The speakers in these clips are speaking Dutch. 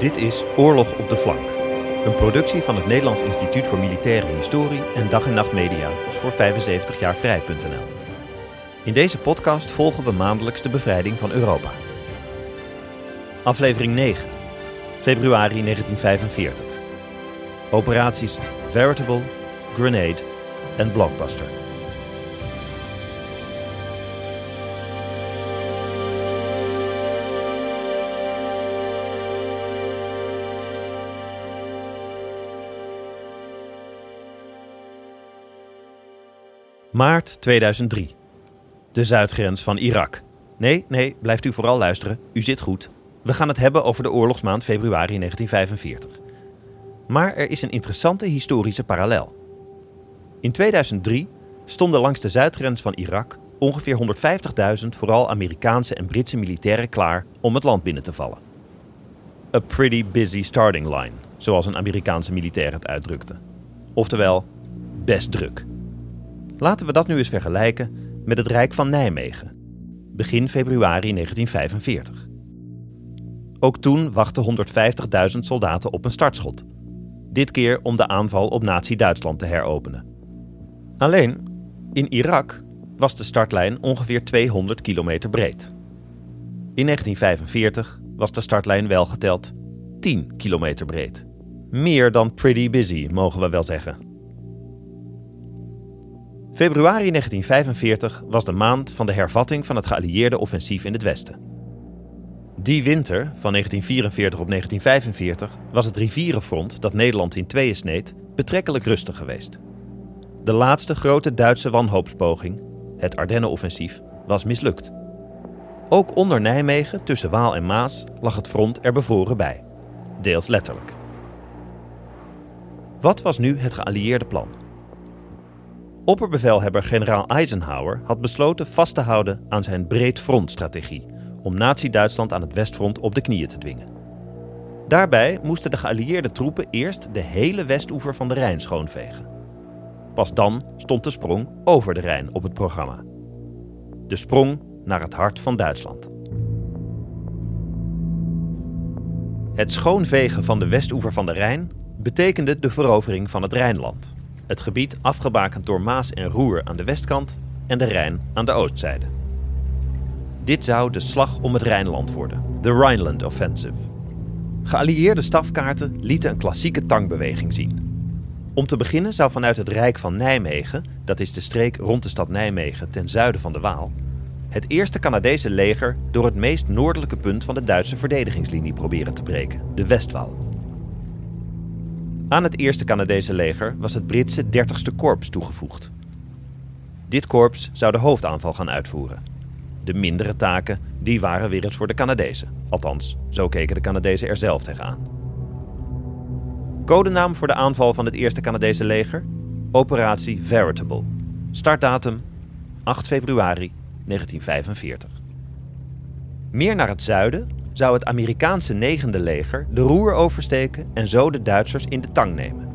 Dit is Oorlog op de Flank. Een productie van het Nederlands Instituut voor Militaire Historie en Dag en Nacht Media voor 75jaarvrij.nl. In deze podcast volgen we maandelijks de bevrijding van Europa. Aflevering 9, februari 1945. Operaties Veritable, Grenade en Blockbuster. Maart 2003. De zuidgrens van Irak. Nee, nee, blijft u vooral luisteren. U zit goed. We gaan het hebben over de oorlogsmaand februari 1945. Maar er is een interessante historische parallel. In 2003 stonden langs de zuidgrens van Irak ongeveer 150.000 vooral Amerikaanse en Britse militairen klaar om het land binnen te vallen. A pretty busy starting line, zoals een Amerikaanse militair het uitdrukte. Oftewel, best druk. Laten we dat nu eens vergelijken met het Rijk van Nijmegen, begin februari 1945. Ook toen wachten 150.000 soldaten op een startschot. Dit keer om de aanval op Nazi-Duitsland te heropenen. Alleen, in Irak was de startlijn ongeveer 200 kilometer breed. In 1945 was de startlijn wel geteld 10 kilometer breed. Meer dan pretty busy, mogen we wel zeggen. Februari 1945 was de maand van de hervatting van het geallieerde offensief in het Westen. Die winter, van 1944 op 1945, was het rivierenfront dat Nederland in tweeën sneed betrekkelijk rustig geweest. De laatste grote Duitse wanhoopspoging, het Ardennenoffensief, was mislukt. Ook onder Nijmegen, tussen Waal en Maas, lag het front er bevoren bij. Deels letterlijk. Wat was nu het geallieerde plan? Opperbevelhebber generaal Eisenhower had besloten vast te houden aan zijn breed front-strategie om Nazi-Duitsland aan het westfront op de knieën te dwingen. Daarbij moesten de geallieerde troepen eerst de hele westoever van de Rijn schoonvegen. Pas dan stond de sprong over de Rijn op het programma. De sprong naar het hart van Duitsland. Het schoonvegen van de westoever van de Rijn betekende de verovering van het Rijnland. Het gebied afgebakend door Maas en Roer aan de westkant en de Rijn aan de oostzijde. Dit zou de slag om het Rijnland worden, de Rhineland Offensive. Geallieerde stafkaarten lieten een klassieke tangbeweging zien. Om te beginnen zou vanuit het Rijk van Nijmegen, dat is de streek rond de stad Nijmegen ten zuiden van de Waal, het eerste Canadese leger door het meest noordelijke punt van de Duitse verdedigingslinie proberen te breken, de Westwal. Aan het eerste Canadese leger was het Britse 30ste korps toegevoegd. Dit korps zou de hoofdaanval gaan uitvoeren. De mindere taken, die waren weer eens voor de Canadezen. Althans, zo keken de Canadezen er zelf tegenaan. Codenaam voor de aanval van het eerste Canadese leger? Operatie Veritable. Startdatum 8 februari 1945. Meer naar het zuiden zou het Amerikaanse negende leger de roer oversteken en zo de Duitsers in de tang nemen.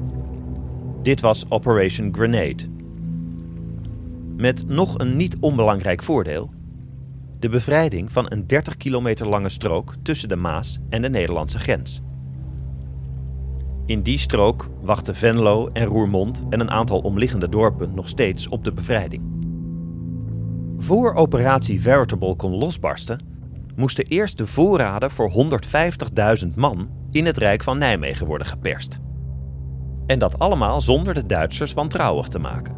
Dit was Operation Grenade. Met nog een niet onbelangrijk voordeel: de bevrijding van een 30 kilometer lange strook tussen de Maas en de Nederlandse grens. In die strook wachten Venlo en Roermond en een aantal omliggende dorpen nog steeds op de bevrijding. Voor operatie Veritable kon losbarsten, moesten eerst de voorraden voor 150.000 man in het Rijk van Nijmegen worden geperst. En dat allemaal zonder de Duitsers wantrouwig te maken.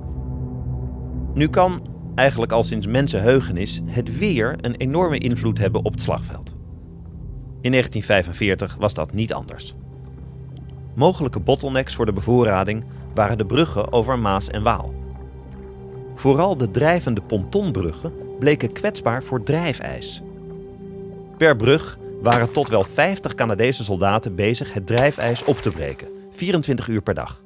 Nu kan, eigenlijk al sinds mensenheugenis, het weer een enorme invloed hebben op het slagveld. In 1945 was dat niet anders. Mogelijke bottlenecks voor de bevoorrading waren de bruggen over Maas en Waal. Vooral de drijvende pontonbruggen bleken kwetsbaar voor drijfijs Per brug waren tot wel 50 Canadese soldaten bezig het drijfijs op te breken, 24 uur per dag.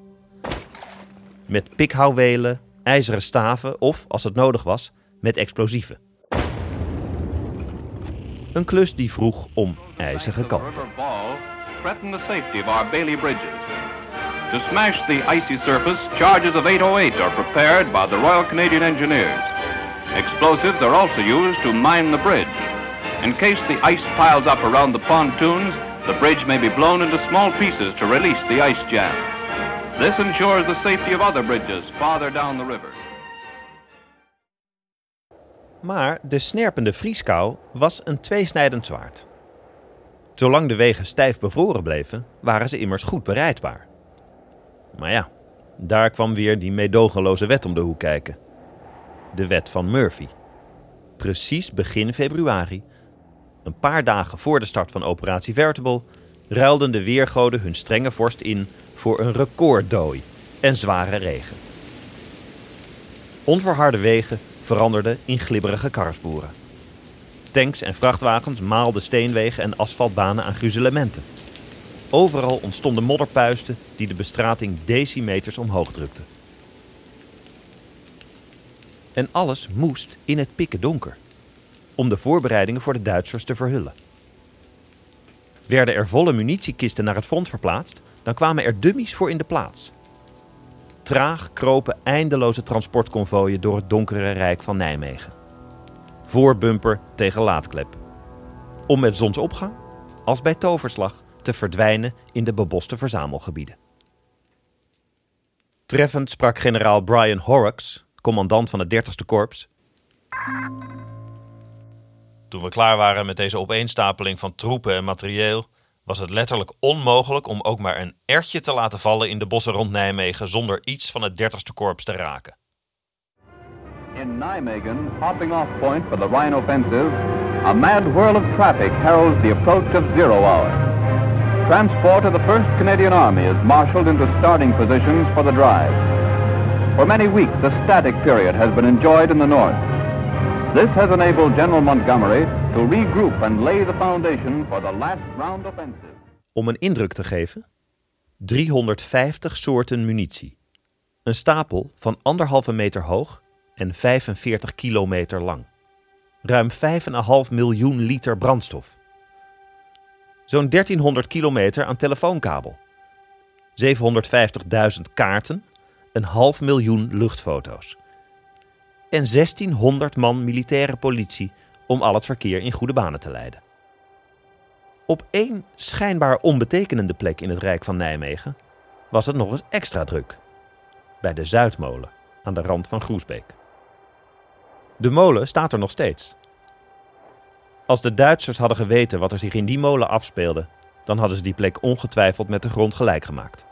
Met pikhouwelen, ijzeren staven of, als het nodig was, met explosieven. Een klus die vroeg om ijzige kanten. To smash the icy surface, charges of 808 are prepared by the Royal Canadian Engineers. Explosives are also used to mine the bridge. In case the ice piles up around the pontoons, The bridge may be blown into small pieces to release the ice jam. This ensures the safety of other bridges farther down the river. Maar de snerpende vrieskou was een tweesnijdend zwaard. Zolang de wegen stijf bevroren bleven, waren ze immers goed bereidbaar. Maar ja, daar kwam weer die meedogenloze wet om de hoek kijken. De wet van Murphy. Precies begin februari, een paar dagen voor de start van operatie Veritable, ruilden de weergoden hun strenge vorst in voor een recorddooi en zware regen. Onverharde wegen veranderden in glibberige karfboeren. Tanks en vrachtwagens maalden steenwegen en asfaltbanen aan gruzelementen. Overal ontstonden modderpuisten die de bestrating decimeters omhoog drukten. En alles moest in het pikken donker, om de voorbereidingen voor de Duitsers te verhullen. Werden er volle munitiekisten naar het front verplaatst, dan kwamen er dummies voor in de plaats. Traag kropen eindeloze transportconvooien door het donkere rijk van Nijmegen. Voorbumper tegen laadklep. Om met zonsopgang, als bij toverslag, te verdwijnen in de beboste verzamelgebieden. Treffend sprak generaal Brian Horrocks, commandant van het 30ste korps. Toen we klaar waren met deze opeenstapeling van troepen en materieel, was het letterlijk onmogelijk om ook maar een ertje te laten vallen in de bossen rond Nijmegen zonder iets van het 30ste korps te raken. In Nijmegen, hopping off point for the Rhine offensive, a mad whirl of traffic heralds the approach of zero hour. Transport of the 1st Canadian Army is marshaled into starting positions for the drive. For many weeks, a static period has been enjoyed in the north. This has enabled General Montgomery to regroup and lay the foundation for the last round offensive. Om een indruk te geven: 350 soorten munitie. Een stapel van anderhalve meter hoog en 45 kilometer lang. Ruim 5,5 miljoen liter brandstof. Zo'n 1300 kilometer aan telefoonkabel. 750.000 kaarten, een half miljoen luchtfoto's. En 1600 man militaire politie om al het verkeer in goede banen te leiden. Op één schijnbaar onbetekenende plek in het Rijk van Nijmegen was het nog eens extra druk. Bij de Zuidmolen, aan de rand van Groesbeek. De molen staat er nog steeds. Als de Duitsers hadden geweten wat er zich in die molen afspeelde, dan hadden ze die plek ongetwijfeld met de grond gelijk gemaakt.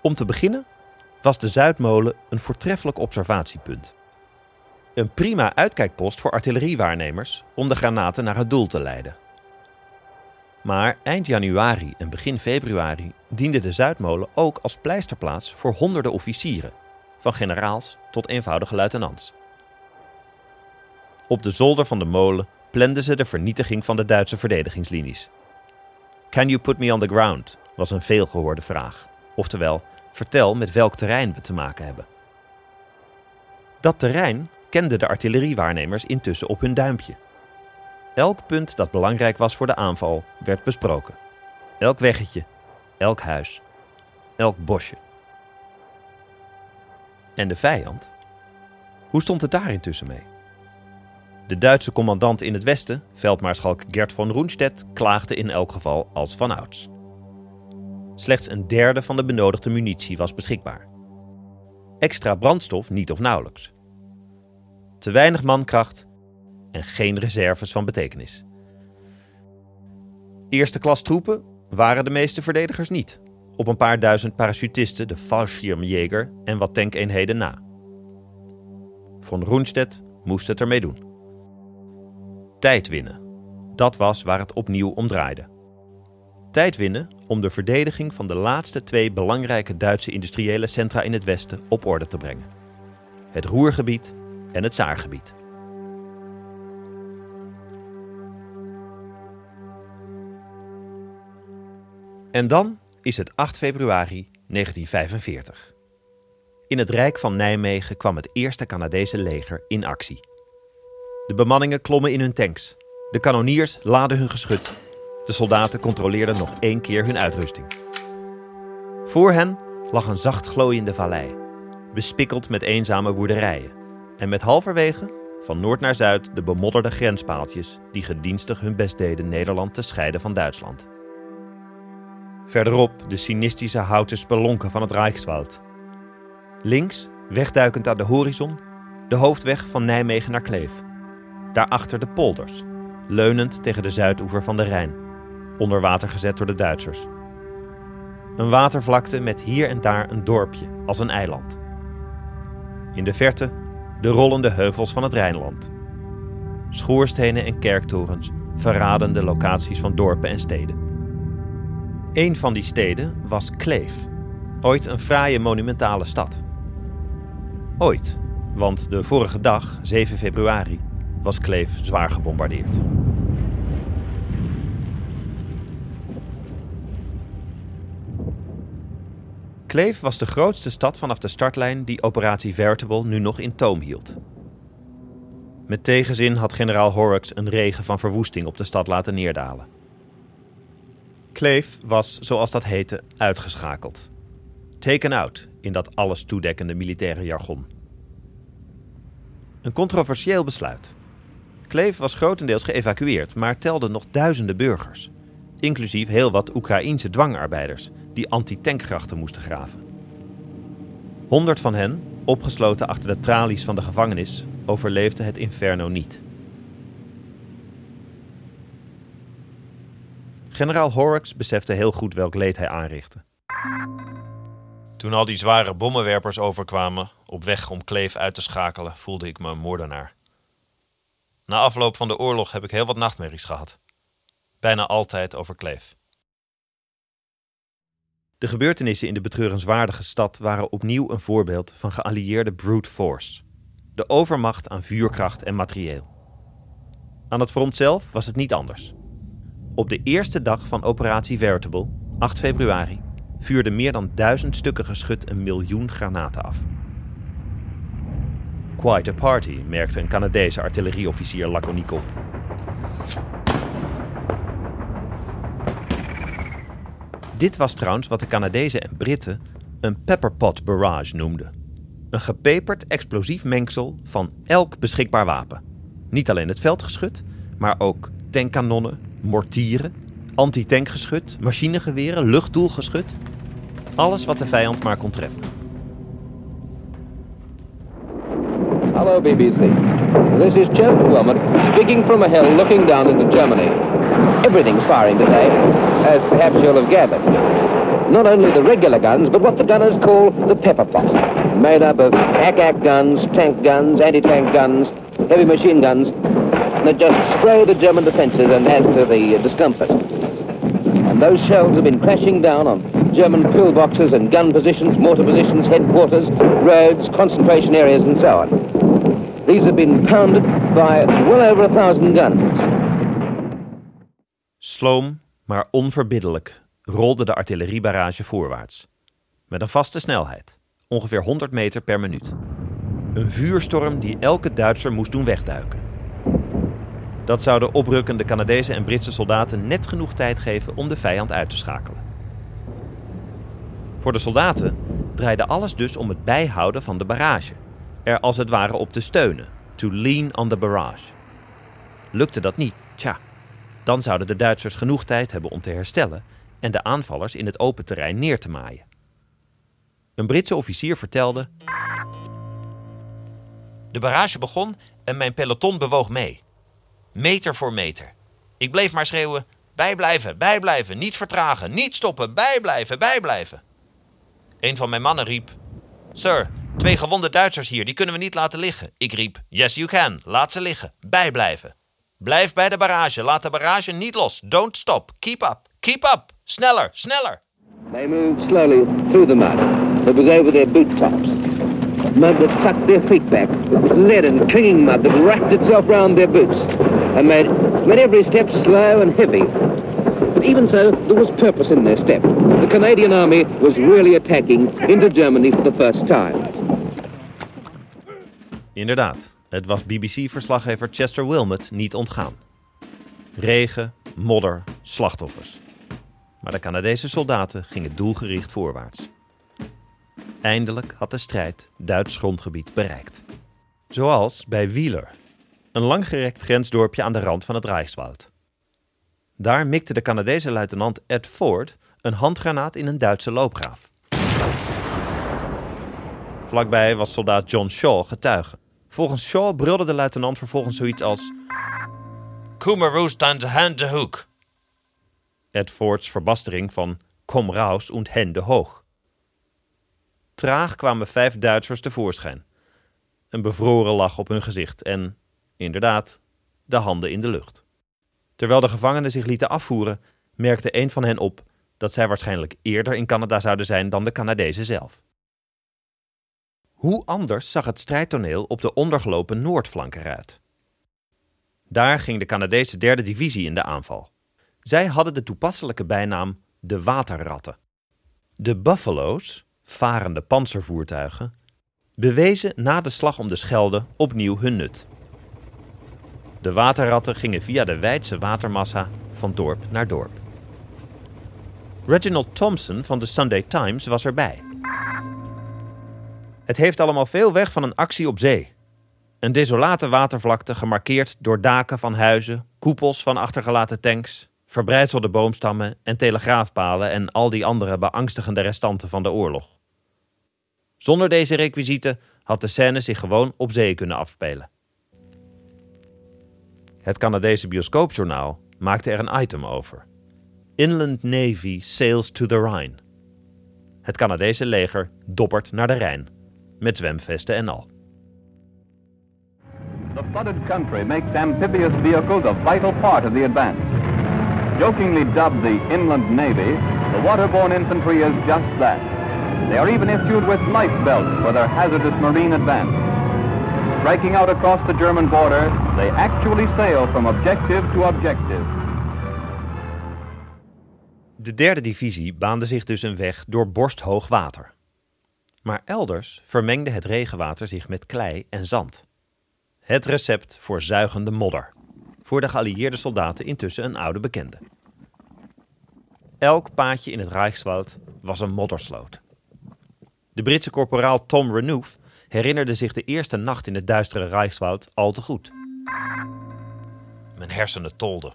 Om te beginnen was de Zuidmolen een voortreffelijk observatiepunt. Een prima uitkijkpost voor artilleriewaarnemers om de granaten naar het doel te leiden. Maar eind januari en begin februari diende de Zuidmolen ook als pleisterplaats voor honderden officieren, van generaals tot eenvoudige luitenants. Op de zolder van de molen planden ze de vernietiging van de Duitse verdedigingslinies. Can you put me on the ground? was een veelgehoorde vraag. Oftewel, vertel met welk terrein we te maken hebben. Dat terrein kenden de artilleriewaarnemers intussen op hun duimpje. Elk punt dat belangrijk was voor de aanval werd besproken. Elk weggetje, elk huis, elk bosje. En de vijand? Hoe stond het daar intussen mee? De Duitse commandant in het westen, veldmaarschalk Gert von Rundstedt, klaagde in elk geval als vanouds. Slechts een derde van de benodigde munitie was beschikbaar. Extra brandstof niet of nauwelijks. Te weinig mankracht en geen reserves van betekenis. Eerste klas troepen waren de meeste verdedigers niet. Op een paar duizend parachutisten, de Fallschirmjäger en wat tankeenheden na. Von Rundstedt moest het ermee doen. Tijd winnen. Dat was waar het opnieuw om draaide. Tijd winnen om de verdediging van de laatste twee belangrijke Duitse industriële centra in het westen op orde te brengen: het Roergebied en het Zaargebied. En dan is het 8 februari 1945. In het Rijk van Nijmegen kwam het eerste Canadese leger in actie. De bemanningen klommen in hun tanks. De kanoniers laden hun geschut. De soldaten controleerden nog één keer hun uitrusting. Voor hen lag een zacht glooiende vallei, bespikkeld met eenzame boerderijen en met halverwege van noord naar zuid de bemodderde grenspaaltjes die gedienstig hun best deden Nederland te scheiden van Duitsland. Verderop de cynistische houten spelonken van het Reichswald. Links, wegduikend aan de horizon, de hoofdweg van Nijmegen naar Kleef. Daarachter de polders, leunend tegen de zuidoever van de Rijn, onder water gezet door de Duitsers. Een watervlakte met hier en daar een dorpje als een eiland. In de verte de rollende heuvels van het Rijnland. Schoorstenen en kerktorens verraden de locaties van dorpen en steden. Een van die steden was Kleef, ooit een fraaie monumentale stad. Ooit, want de vorige dag, 7 februari, was Kleef zwaar gebombardeerd. Kleef was de grootste stad vanaf de startlijn die operatie Veritable nu nog in toom hield. Met tegenzin had generaal Horrocks een regen van verwoesting op de stad laten neerdalen. Kleef was, zoals dat heette, uitgeschakeld. Taken out in dat alles toedekkende militaire jargon. Een controversieel besluit. Kleef was grotendeels geëvacueerd, maar telde nog duizenden burgers inclusief heel wat Oekraïense dwangarbeiders die anti-tankgrachten moesten graven. Honderd van hen, opgesloten achter de tralies van de gevangenis, overleefden het inferno niet. Generaal Horrocks besefte heel goed welk leed hij aanrichtte. Toen al die zware bommenwerpers overkwamen, op weg om Kleef uit te schakelen, voelde ik me een moordenaar. Na afloop van de oorlog heb ik heel wat nachtmerries gehad bijna altijd over Kleef. De gebeurtenissen in de betreurenswaardige stad waren opnieuw een voorbeeld van geallieerde brute force. De overmacht aan vuurkracht en materieel. Aan het front zelf was het niet anders. Op de eerste dag van operatie Veritable, 8 februari, vuurden meer dan duizend stukken geschut een miljoen granaten af. Quite a party, merkte een Canadese artillerieofficier laconiek op. Dit was trouwens wat de Canadezen en Britten een pepperpot barrage noemden. Een gepeperd explosief mengsel van elk beschikbaar wapen. Niet alleen het veldgeschut, maar ook tankkanonnen, mortieren, anti-tankgeschut, machinegeweren, luchtdoelgeschut. Alles wat de vijand maar kon treffen. Hallo BBC. This is Chester Wilmot speaking from a hill looking down into Germany. Everything's firing today, as perhaps you'll have gathered. Not only the regular guns, but what the gunners call the pepper pot, made up of ack-ack guns, tank guns, anti-tank guns, heavy machine guns, that just spray the German defences and add to the discomfort. And those shells have been crashing down on German pillboxes and gun positions, mortar positions, headquarters, roads, concentration areas, and so on. These have been pounded by well over a thousand guns. Sloom, maar onverbiddelijk, rolde de artilleriebarrage voorwaarts. Met een vaste snelheid, ongeveer 100 meter per minuut. Een vuurstorm die elke Duitser moest doen wegduiken. Dat zou de oprukkende Canadese en Britse soldaten net genoeg tijd geven om de vijand uit te schakelen. Voor de soldaten draaide alles dus om het bijhouden van de barrage. Er als het ware op te steunen. To lean on the barrage. Lukte dat niet, tja, dan zouden de Duitsers genoeg tijd hebben om te herstellen en de aanvallers in het open terrein neer te maaien. Een Britse officier vertelde: De barrage begon en mijn peloton bewoog mee. Meter voor meter. Ik bleef maar schreeuwen: bijblijven, bijblijven, niet vertragen, niet stoppen, bijblijven, bijblijven. Een van mijn mannen riep: Sir, twee gewonde Duitsers hier, die kunnen we niet laten liggen. Ik riep: Yes, you can, laat ze liggen, bijblijven. Blijf bij de barrage. Laat de barrage niet los. Don't stop. Keep up. Keep up. Sneller, sneller. They moved slowly through the mud. It was over their boot tops. Mud that sucked their feet back. Lead and clinging mud that wrapped itself round their boots and made, made every step slow and heavy. But even so, there was purpose in their step. The Canadian Army was really attacking into Germany for the first time. Inderdaad. Het was BBC-verslaggever Chester Wilmot niet ontgaan. Regen, modder, slachtoffers. Maar de Canadese soldaten gingen doelgericht voorwaarts. Eindelijk had de strijd Duits grondgebied bereikt. Zoals bij Wieler, een langgerekt grensdorpje aan de rand van het Reichswald. Daar mikte de Canadese luitenant Ed Ford een handgranaat in een Duitse loopgraaf. Vlakbij was soldaat John Shaw getuige. Volgens Shaw brulde de luitenant vervolgens zoiets als... Kummeroos aan de hand de hoek. Ed Fords verbastering van Kom raus und Hände hoog. Traag kwamen vijf Duitsers tevoorschijn. Een bevroren lach op hun gezicht en, inderdaad, de handen in de lucht. Terwijl de gevangenen zich lieten afvoeren, merkte een van hen op dat zij waarschijnlijk eerder in Canada zouden zijn dan de Canadezen zelf. Hoe anders zag het strijdtoneel op de ondergelopen noordflank eruit? Daar ging de Canadese derde divisie in de aanval. Zij hadden de toepasselijke bijnaam de waterratten. De Buffalo's, varende panzervoertuigen, bewezen na de slag om de Schelde opnieuw hun nut. De waterratten gingen via de wijdse watermassa van dorp naar dorp. Reginald Thompson van de Sunday Times was erbij. Het heeft allemaal veel weg van een actie op zee. Een desolate watervlakte gemarkeerd door daken van huizen, koepels van achtergelaten tanks, verbrijzelde boomstammen en telegraafpalen en al die andere beangstigende restanten van de oorlog. Zonder deze requisieten had de scène zich gewoon op zee kunnen afspelen. Het Canadese bioscoopjournaal maakte er een item over. Inland Navy sails to the Rhine. Het Canadese leger doppert naar de Rijn, met zwemvesten en al. The flooded country makes amphibious vehicles a vital part of the advance. Jokingly dubbed the Inland Navy, the waterborne infantry is just that. They are even issued with life belts for their hazardous marine advance. Striking out across the German border, they actually sail from objective to objective. De derde divisie baande zich dus een weg door borsthoog water. Maar elders vermengde het regenwater zich met klei en zand. Het recept voor zuigende modder. Voor de geallieerde soldaten intussen een oude bekende. Elk paadje in het Reichswald was een moddersloot. De Britse korporaal Tom Renouf herinnerde zich de eerste nacht in het duistere Reichswald al te goed. Mijn hersenen tolden.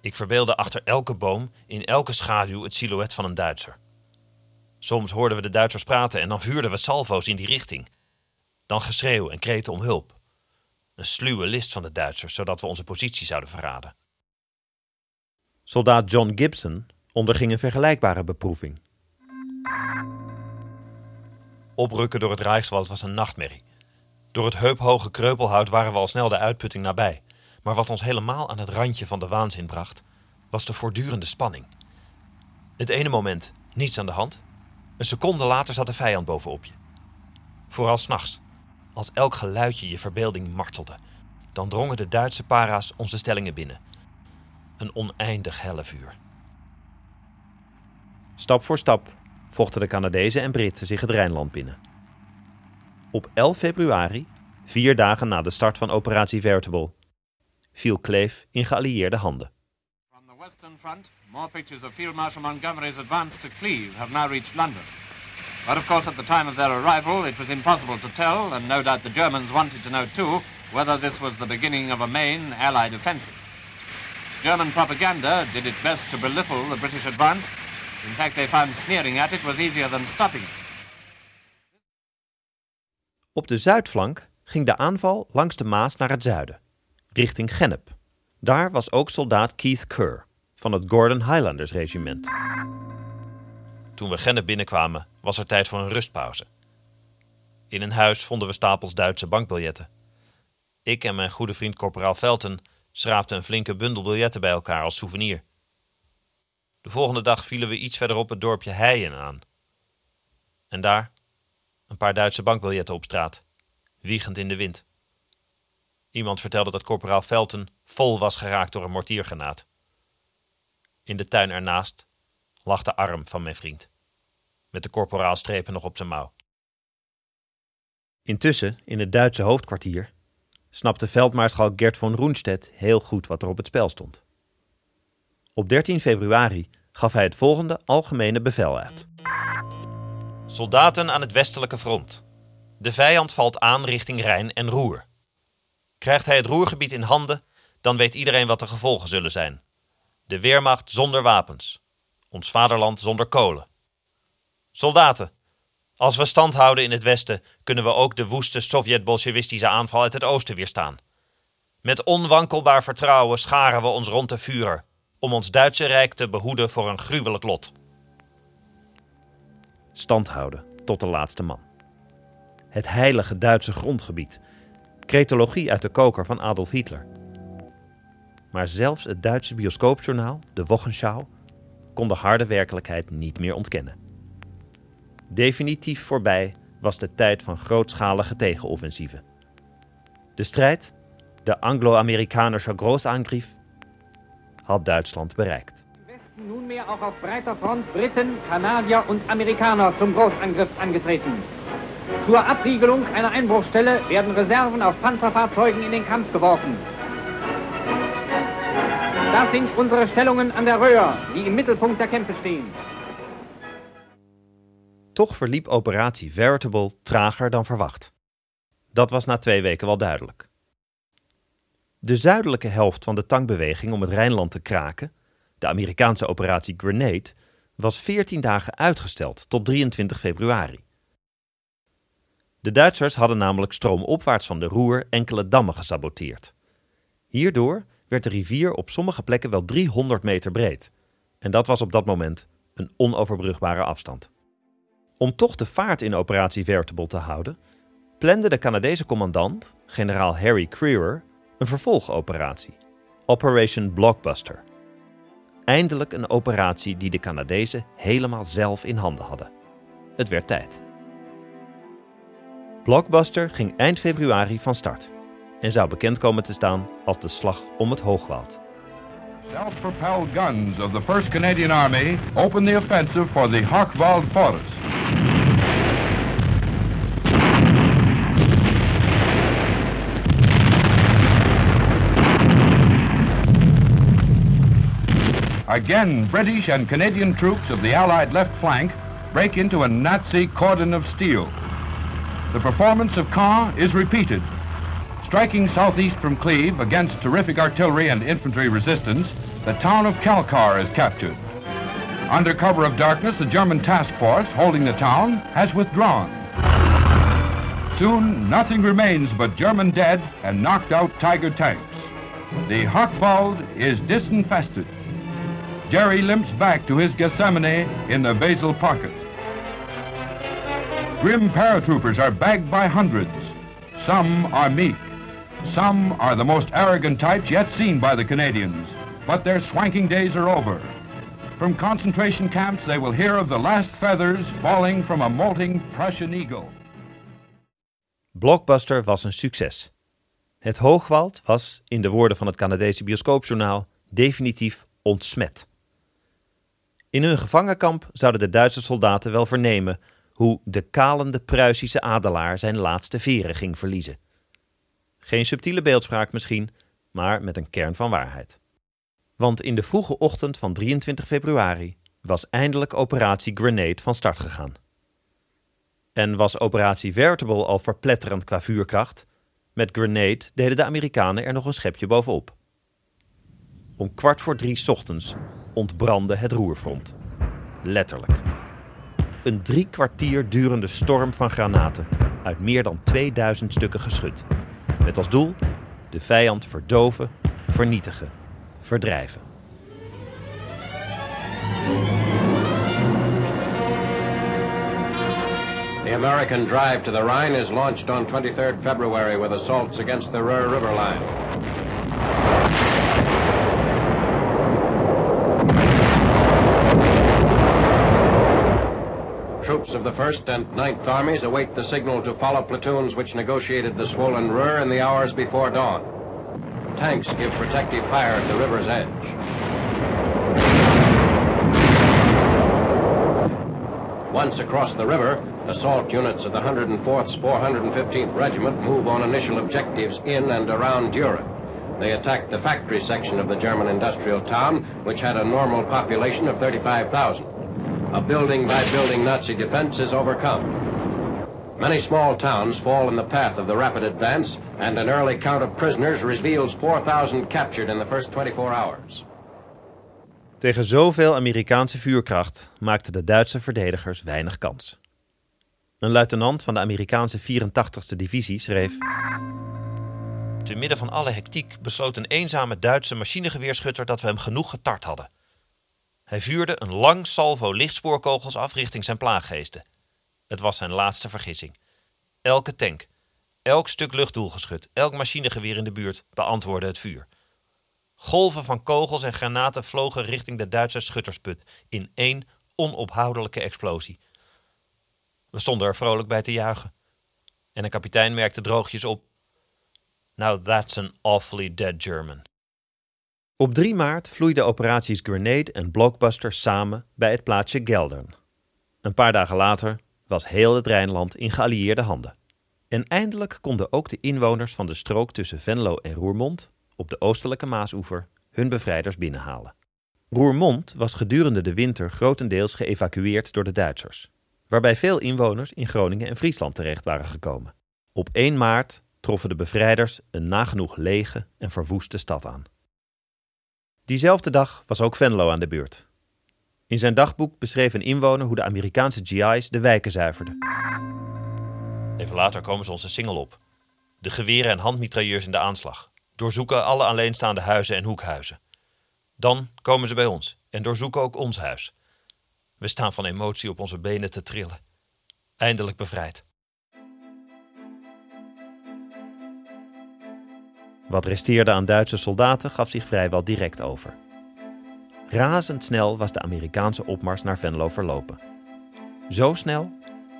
Ik verbeelde achter elke boom, in elke schaduw, het silhouet van een Duitser. Soms hoorden we de Duitsers praten en dan vuurden we salvo's in die richting. Dan geschreeuw en kreten om hulp. Een sluwe list van de Duitsers, zodat we onze positie zouden verraden. Soldaat John Gibson onderging een vergelijkbare beproeving. Oprukken door het Rijkswald was een nachtmerrie. Door het heuphoge kreupelhout waren we al snel de uitputting nabij. Maar wat ons helemaal aan het randje van de waanzin bracht, was de voortdurende spanning. Het ene moment niets aan de hand, een seconde later zat de vijand bovenop je. Vooral s'nachts, als elk geluidje je verbeelding martelde, dan drongen de Duitse para's onze stellingen binnen. Een oneindig hellevuur. Stap voor stap vochten de Canadezen en Britten zich het Rijnland binnen. Op 11 februari, vier dagen na de start van operatie Veritable, viel Kleef in geallieerde handen. From the Western Front, more pictures of Field Marshal Montgomery's advance to Cleve have now reached London. But of course, at the time of their arrival, it was impossible to tell, and no doubt the Germans wanted to know too, whether this was the beginning of a main Allied offensive. German propaganda did its best to belittle the British advance. In fact, they found sneering at it was easier than stopping it. Op de zuidflank ging de aanval langs de Maas naar het zuiden, richting Gennep. Daar was ook soldaat Keith Kerr van het Gordon Highlanders regiment. Toen we Gennep binnenkwamen, was er tijd voor een rustpauze. In een huis vonden we stapels Duitse bankbiljetten. Ik en mijn goede vriend corporaal Felten schraapten een flinke bundel biljetten bij elkaar als souvenir. De volgende dag vielen we iets verderop het dorpje Heijen aan. En daar een paar Duitse bankbiljetten op straat, wiegend in de wind. Iemand vertelde dat corporaal Felten vol was geraakt door een mortiergranaat. In de tuin ernaast lag de arm van mijn vriend, met de korporaalstrepen nog op zijn mouw. Intussen, in het Duitse hoofdkwartier, snapte veldmaarschalk Gert von Roenstedt heel goed wat er op het spel stond. Op 13 februari gaf hij het volgende algemene bevel uit. Soldaten aan het westelijke front. De vijand valt aan richting Rijn en Roer. Krijgt hij het roergebied in handen, dan weet iedereen wat de gevolgen zullen zijn. De Weermacht zonder wapens. Ons vaderland zonder kolen. Soldaten, als we stand houden in het westen, kunnen we ook de woeste Sovjet-Bolsjewistische aanval uit het oosten weerstaan. Met onwankelbaar vertrouwen scharen we ons rond de vuur, om ons Duitse rijk te behoeden voor een gruwelijk lot. Stand houden tot de laatste man. Het heilige Duitse grondgebied. Cretologie uit de koker van Adolf Hitler. Maar zelfs het Duitse bioscoopjournaal, de Wochenschau, kon de harde werkelijkheid niet meer ontkennen. Definitief voorbij was de tijd van grootschalige tegenoffensieven. De strijd, de Anglo-Amerikanische Großangriff, had Duitsland bereikt. Nunmehr auch auf breiter Front Briten, Kanadier und Amerikaner zum Großangriff angetreten. Zur Abriegelung einer Einbruchstelle werden Reserven auf Panzerfahrzeugen in den Kampf geworfen. Das sind unsere Stellungen an der Röhr, die im Mittelpunkt der Kämpfe stehen. Toch verliep operatie Veritable trager dan verwacht. Dat was na twee weken wel duidelijk. De zuidelijke helft van de tankbeweging om het Rijnland te kraken, de Amerikaanse operatie Grenade, was 14 dagen uitgesteld tot 23 februari. De Duitsers hadden namelijk stroomopwaarts van de Roer enkele dammen gesaboteerd. Hierdoor werd de rivier op sommige plekken wel 300 meter breed. En dat was op dat moment een onoverbrugbare afstand. Om toch de vaart in operatie Veritable te houden, plande de Canadese commandant, generaal Harry Crewer, een vervolgoperatie, Operation Blockbuster. Eindelijk een operatie die de Canadezen helemaal zelf in handen hadden. Het werd tijd. Blockbuster ging eind februari van start en zou bekend komen te staan als de slag om het Hoogwoud. Self-propelled guns of the 1st Canadian Army opened the offensive for the Hochwald Forest. Again, British and Canadian troops of the Allied left flank break into a Nazi cordon of steel. The performance of Caen is repeated. Striking southeast from Cleve against terrific artillery and infantry resistance, the town of Kalkar is captured. Under cover of darkness, the German task force holding the town has withdrawn. Soon, nothing remains but German dead and knocked out Tiger tanks. The Hochwald is disinfested. Jerry limps back to his Gethsemane in the Basel pocket. Grim paratroopers are bagged by hundreds. Some are meek. Some are the most arrogant types yet seen by the Canadians. But their swanking days are over. From concentration camps, they will hear of the last feathers falling from a molting Prussian eagle. Blockbuster was een succes. Het Hoogwald was, in de woorden van het Canadese bioscoopjournaal, definitief ontsmet. In hun gevangenkamp zouden de Duitse soldaten wel vernemen hoe de kalende Pruisische adelaar zijn laatste veren ging verliezen. Geen subtiele beeldspraak misschien, maar met een kern van waarheid. Want in de vroege ochtend van 23 februari was eindelijk operatie Grenade van start gegaan. En was operatie Veritable al verpletterend qua vuurkracht, met Grenade deden de Amerikanen er nog een schepje bovenop. Om kwart voor drie ochtends ontbrandde het roerfront. Letterlijk. Een drie kwartier durende storm van granaten uit meer dan 2000 stukken geschut. Met als doel de vijand verdoven, vernietigen, verdrijven. The American drive to the Rhine is launched on 23rd February with assaults against the Ruhr River line. Troops of the 1st and 9th Armies await the signal to follow platoons which negotiated the swollen Ruhr in the hours before dawn. Tanks give protective fire at the river's edge. Once across the river, assault units of the 104th 415th Regiment move on initial objectives in and around Düren. They attacked the factory section of the German industrial town, which had a normal population of 35,000. A building by building Nazi defense is overcome. Many small towns fall in the path of the rapid advance, and an early count of prisoners reveals 4,000 captured in the first 24 hours. Tegen zoveel Amerikaanse vuurkracht maakten de Duitse verdedigers weinig kans. Een luitenant van de Amerikaanse 84e divisie schreef: Te midden van alle hectiek besloot een eenzame Duitse machinegeweerschutter dat we hem genoeg getart hadden. Hij vuurde een lang salvo lichtspoorkogels af richting zijn plaaggeesten. Het was zijn laatste vergissing. Elke tank, elk stuk luchtdoelgeschut, elk machinegeweer in de buurt beantwoordde het vuur. Golven van kogels en granaten vlogen richting de Duitse schuttersput in één onophoudelijke explosie. We stonden er vrolijk bij te juichen. En de kapitein merkte droogjes op: Now that's an awfully dead German. Op 3 maart vloeiden operaties Grenade en Blockbuster samen bij het plaatsje Geldern. Een paar dagen later was heel het Rijnland in geallieerde handen. En eindelijk konden ook de inwoners van de strook tussen Venlo en Roermond, op de oostelijke Maasoever, hun bevrijders binnenhalen. Roermond was gedurende de winter grotendeels geëvacueerd door de Duitsers, waarbij veel inwoners in Groningen en Friesland terecht waren gekomen. Op 1 maart troffen de bevrijders een nagenoeg lege en verwoeste stad aan. Diezelfde dag was ook Venlo aan de beurt. In zijn dagboek beschreef een inwoner hoe de Amerikaanse GI's de wijken zuiverden. Even later komen ze onze singel op. De geweren en handmitrailleurs in de aanslag. Doorzoeken alle alleenstaande huizen en hoekhuizen. Dan komen ze bij ons en doorzoeken ook ons huis. We staan van emotie op onze benen te trillen. Eindelijk bevrijd. Wat resteerde aan Duitse soldaten gaf zich vrijwel direct over. Razendsnel was de Amerikaanse opmars naar Venlo verlopen. Zo snel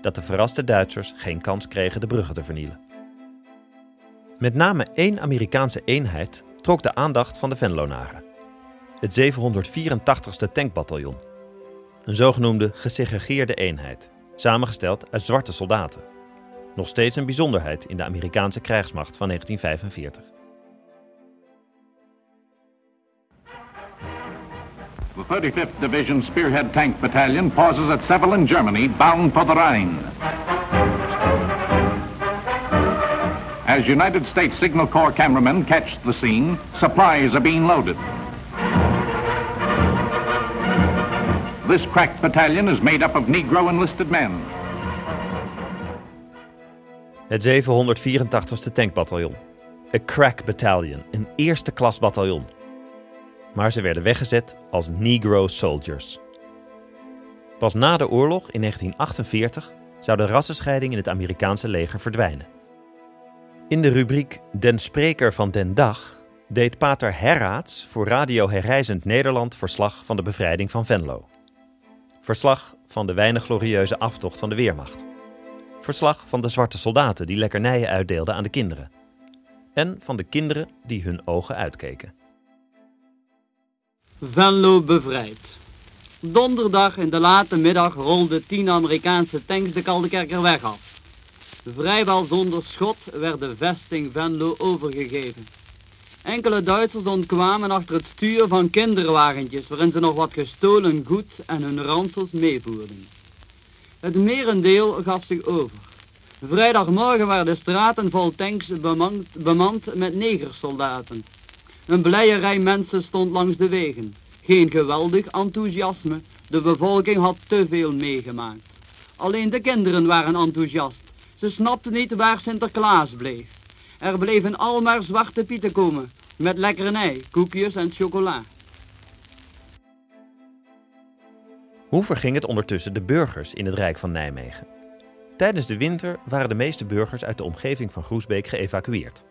dat de verraste Duitsers geen kans kregen de bruggen te vernielen. Met name één Amerikaanse eenheid trok de aandacht van de Venlonaren. Het 784ste tankbataljon. Een zogenoemde gesegregeerde eenheid, samengesteld uit zwarte soldaten. Nog steeds een bijzonderheid in de Amerikaanse krijgsmacht van 1945. The 35th Division Spearhead Tank Battalion pauses at Seville in Germany, bound for the Rhine. As United States Signal Corps cameramen catch the scene, supplies are being loaded. This crack battalion is made up of Negro enlisted men. Het 784ste tankbataljon. Een crack battalion, een eerste klas bataljon maar ze werden weggezet als Negro Soldiers. Pas na de oorlog in 1948 zou de rassenscheiding in het Amerikaanse leger verdwijnen. In de rubriek Den Spreker van den Dag deed Pater Herraats voor Radio Herrijzend Nederland verslag van de bevrijding van Venlo. Verslag van de weinig glorieuze aftocht van de Weermacht. Verslag van de zwarte soldaten die lekkernijen uitdeelden aan de kinderen. En van de kinderen die hun ogen uitkeken. Venlo bevrijd. Donderdag in de late middag rolden tien Amerikaanse tanks de Kaldekerkerweg af. Vrijwel zonder schot werd de vesting Venlo overgegeven. Enkele Duitsers ontkwamen achter het stuur van kinderwagentjes waarin ze nog wat gestolen goed en hun ransels meevoerden. Het merendeel gaf zich over. Vrijdagmorgen waren de straten vol tanks bemand, bemand met negersoldaten. Een blije rij mensen stond langs de wegen. Geen geweldig enthousiasme, de bevolking had te veel meegemaakt. Alleen de kinderen waren enthousiast. Ze snapten niet waar Sinterklaas bleef. Er bleven al maar zwarte pieten komen, met lekkernij, koekjes en chocola. Hoe verging het ondertussen de burgers in het Rijk van Nijmegen? Tijdens de winter waren de meeste burgers uit de omgeving van Groesbeek geëvacueerd.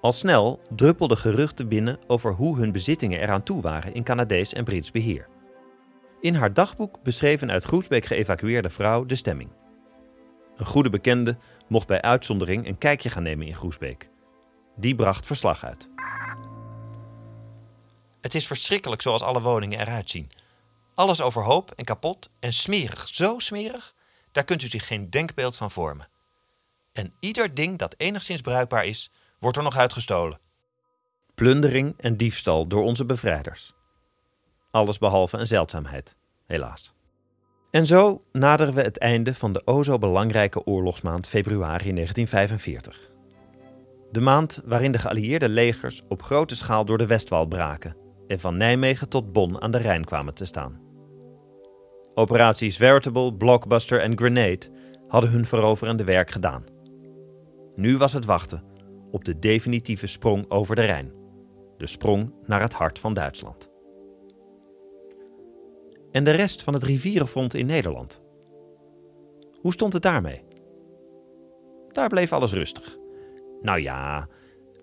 Al snel druppelden geruchten binnen over hoe hun bezittingen eraan toe waren in Canadees en Brits beheer. In haar dagboek beschreef een uit Groesbeek geëvacueerde vrouw de stemming. Een goede bekende mocht bij uitzondering een kijkje gaan nemen in Groesbeek. Die bracht verslag uit. Het is verschrikkelijk zoals alle woningen eruit zien. Alles overhoop en kapot en smerig, zo smerig, daar kunt u zich geen denkbeeld van vormen. En ieder ding dat enigszins bruikbaar is, wordt er nog uitgestolen. Plundering en diefstal door onze bevrijders. Alles behalve een zeldzaamheid, helaas. En zo naderen we het einde van de o zo belangrijke oorlogsmaand februari 1945. De maand waarin de geallieerde legers op grote schaal door de Westwal braken en van Nijmegen tot Bonn aan de Rijn kwamen te staan. Operaties Veritable, Blockbuster en Grenade hadden hun veroverende werk gedaan. Nu was het wachten op de definitieve sprong over de Rijn, de sprong naar het hart van Duitsland. En de rest van het rivierenfront in Nederland? Hoe stond het daarmee? Daar bleef alles rustig. Nou ja,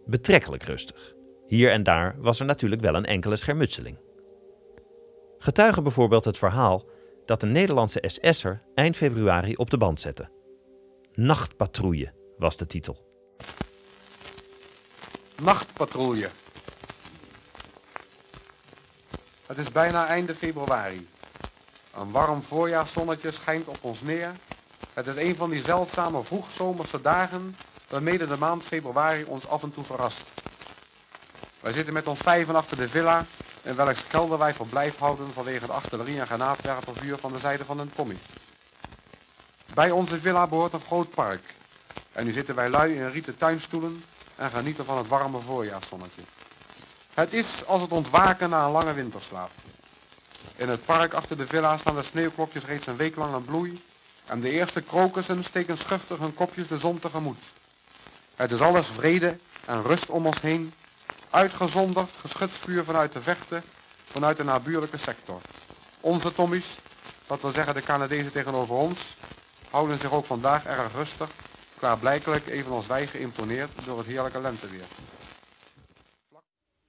betrekkelijk rustig. Hier en daar was er natuurlijk wel een enkele schermutseling. Getuige bijvoorbeeld het verhaal dat een Nederlandse SS'er eind februari op de band zette. Nachtpatrouille was de titel. Nachtpatrouille. Het is bijna einde februari. Een warm voorjaarszonnetje schijnt op ons neer. Het is een van die zeldzame vroegzomerse dagen waarmee de maand februari ons af en toe verrast. Wij zitten met ons vijven achter de villa, in welks kelder wij verblijf houden vanwege de artillerie- en granaatwerpervuur van de zijde van een Tommy. Bij onze villa behoort een groot park. En nu zitten wij lui in rieten tuinstoelen en genieten van het warme voorjaarszonnetje. Het is als het ontwaken na een lange winterslaap. In het park achter de villa staan de sneeuwklokjes reeds een week lang in bloei en de eerste krokussen steken schuchtig hun kopjes de zon tegemoet. Het is alles vrede en rust om ons heen, uitgezonderd geschutvuur vanuit de vechten, vanuit de nabuurlijke sector. Onze Tommies, dat wil zeggen de Canadezen tegenover ons, houden zich ook vandaag erg rustig, klaarblijkelijk evenals wij geïmponeerd door het heerlijke lenteweer.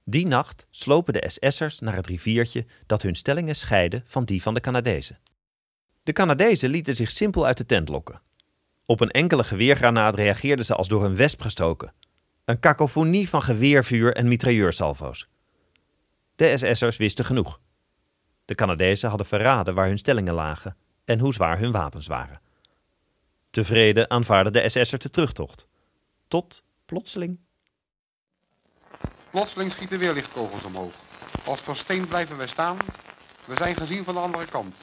Die nacht slopen de SS'ers naar het riviertje dat hun stellingen scheidde van die van de Canadezen. De Canadezen lieten zich simpel uit de tent lokken. Op een enkele geweergranaat reageerden ze als door een wesp gestoken. Een kakofonie van geweervuur en mitrailleursalvo's. De SS'ers wisten genoeg. De Canadezen hadden verraden waar hun stellingen lagen en hoe zwaar hun wapens waren. Tevreden aanvaarde de SS'er de terugtocht. Tot plotseling. Plotseling schieten weer lichtkogels omhoog. Als versteend blijven wij staan. We zijn gezien van de andere kant.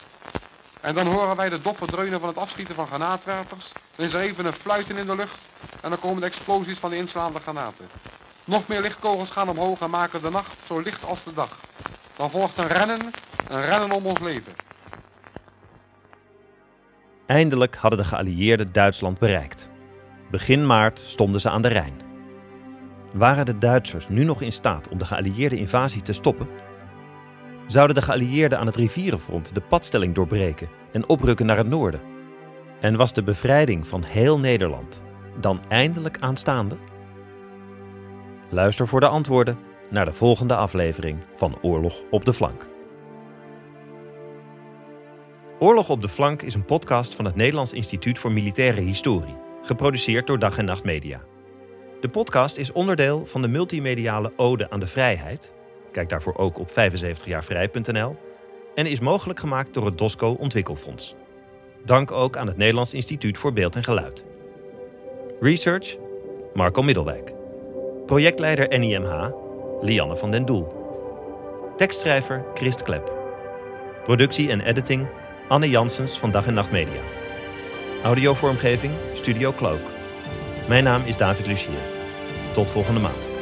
En dan horen wij de doffe dreunen van het afschieten van granaatwerpers. Dan is er even een fluiten in de lucht. En dan komen de explosies van de inslaande granaten. Nog meer lichtkogels gaan omhoog en maken de nacht zo licht als de dag. Dan volgt een rennen, een rennen om ons leven. Eindelijk hadden de geallieerden Duitsland bereikt. Begin maart stonden ze aan de Rijn. Waren de Duitsers nu nog in staat om de geallieerde invasie te stoppen? Zouden de geallieerden aan het rivierenfront de padstelling doorbreken en oprukken naar het noorden? En was de bevrijding van heel Nederland dan eindelijk aanstaande? Luister voor de antwoorden naar de volgende aflevering van Oorlog op de Flank. Oorlog op de Flank is een podcast van het Nederlands Instituut voor Militaire Historie, geproduceerd door Dag en Nacht Media. De podcast is onderdeel van de multimediale Ode aan de Vrijheid. Kijk daarvoor ook op 75jaarvrij.nl. En is mogelijk gemaakt door het DOSCO Ontwikkelfonds. Dank ook aan het Nederlands Instituut voor Beeld en Geluid. Research Marco Middelwijk. Projectleider NIMH Lianne van den Doel. Tekstschrijver Christ Klep. Productie en editing Anne Janssens van Dag en Nacht Media. Audiovormgeving Studio Cloak. Mijn naam is David Lucier. Tot volgende maand.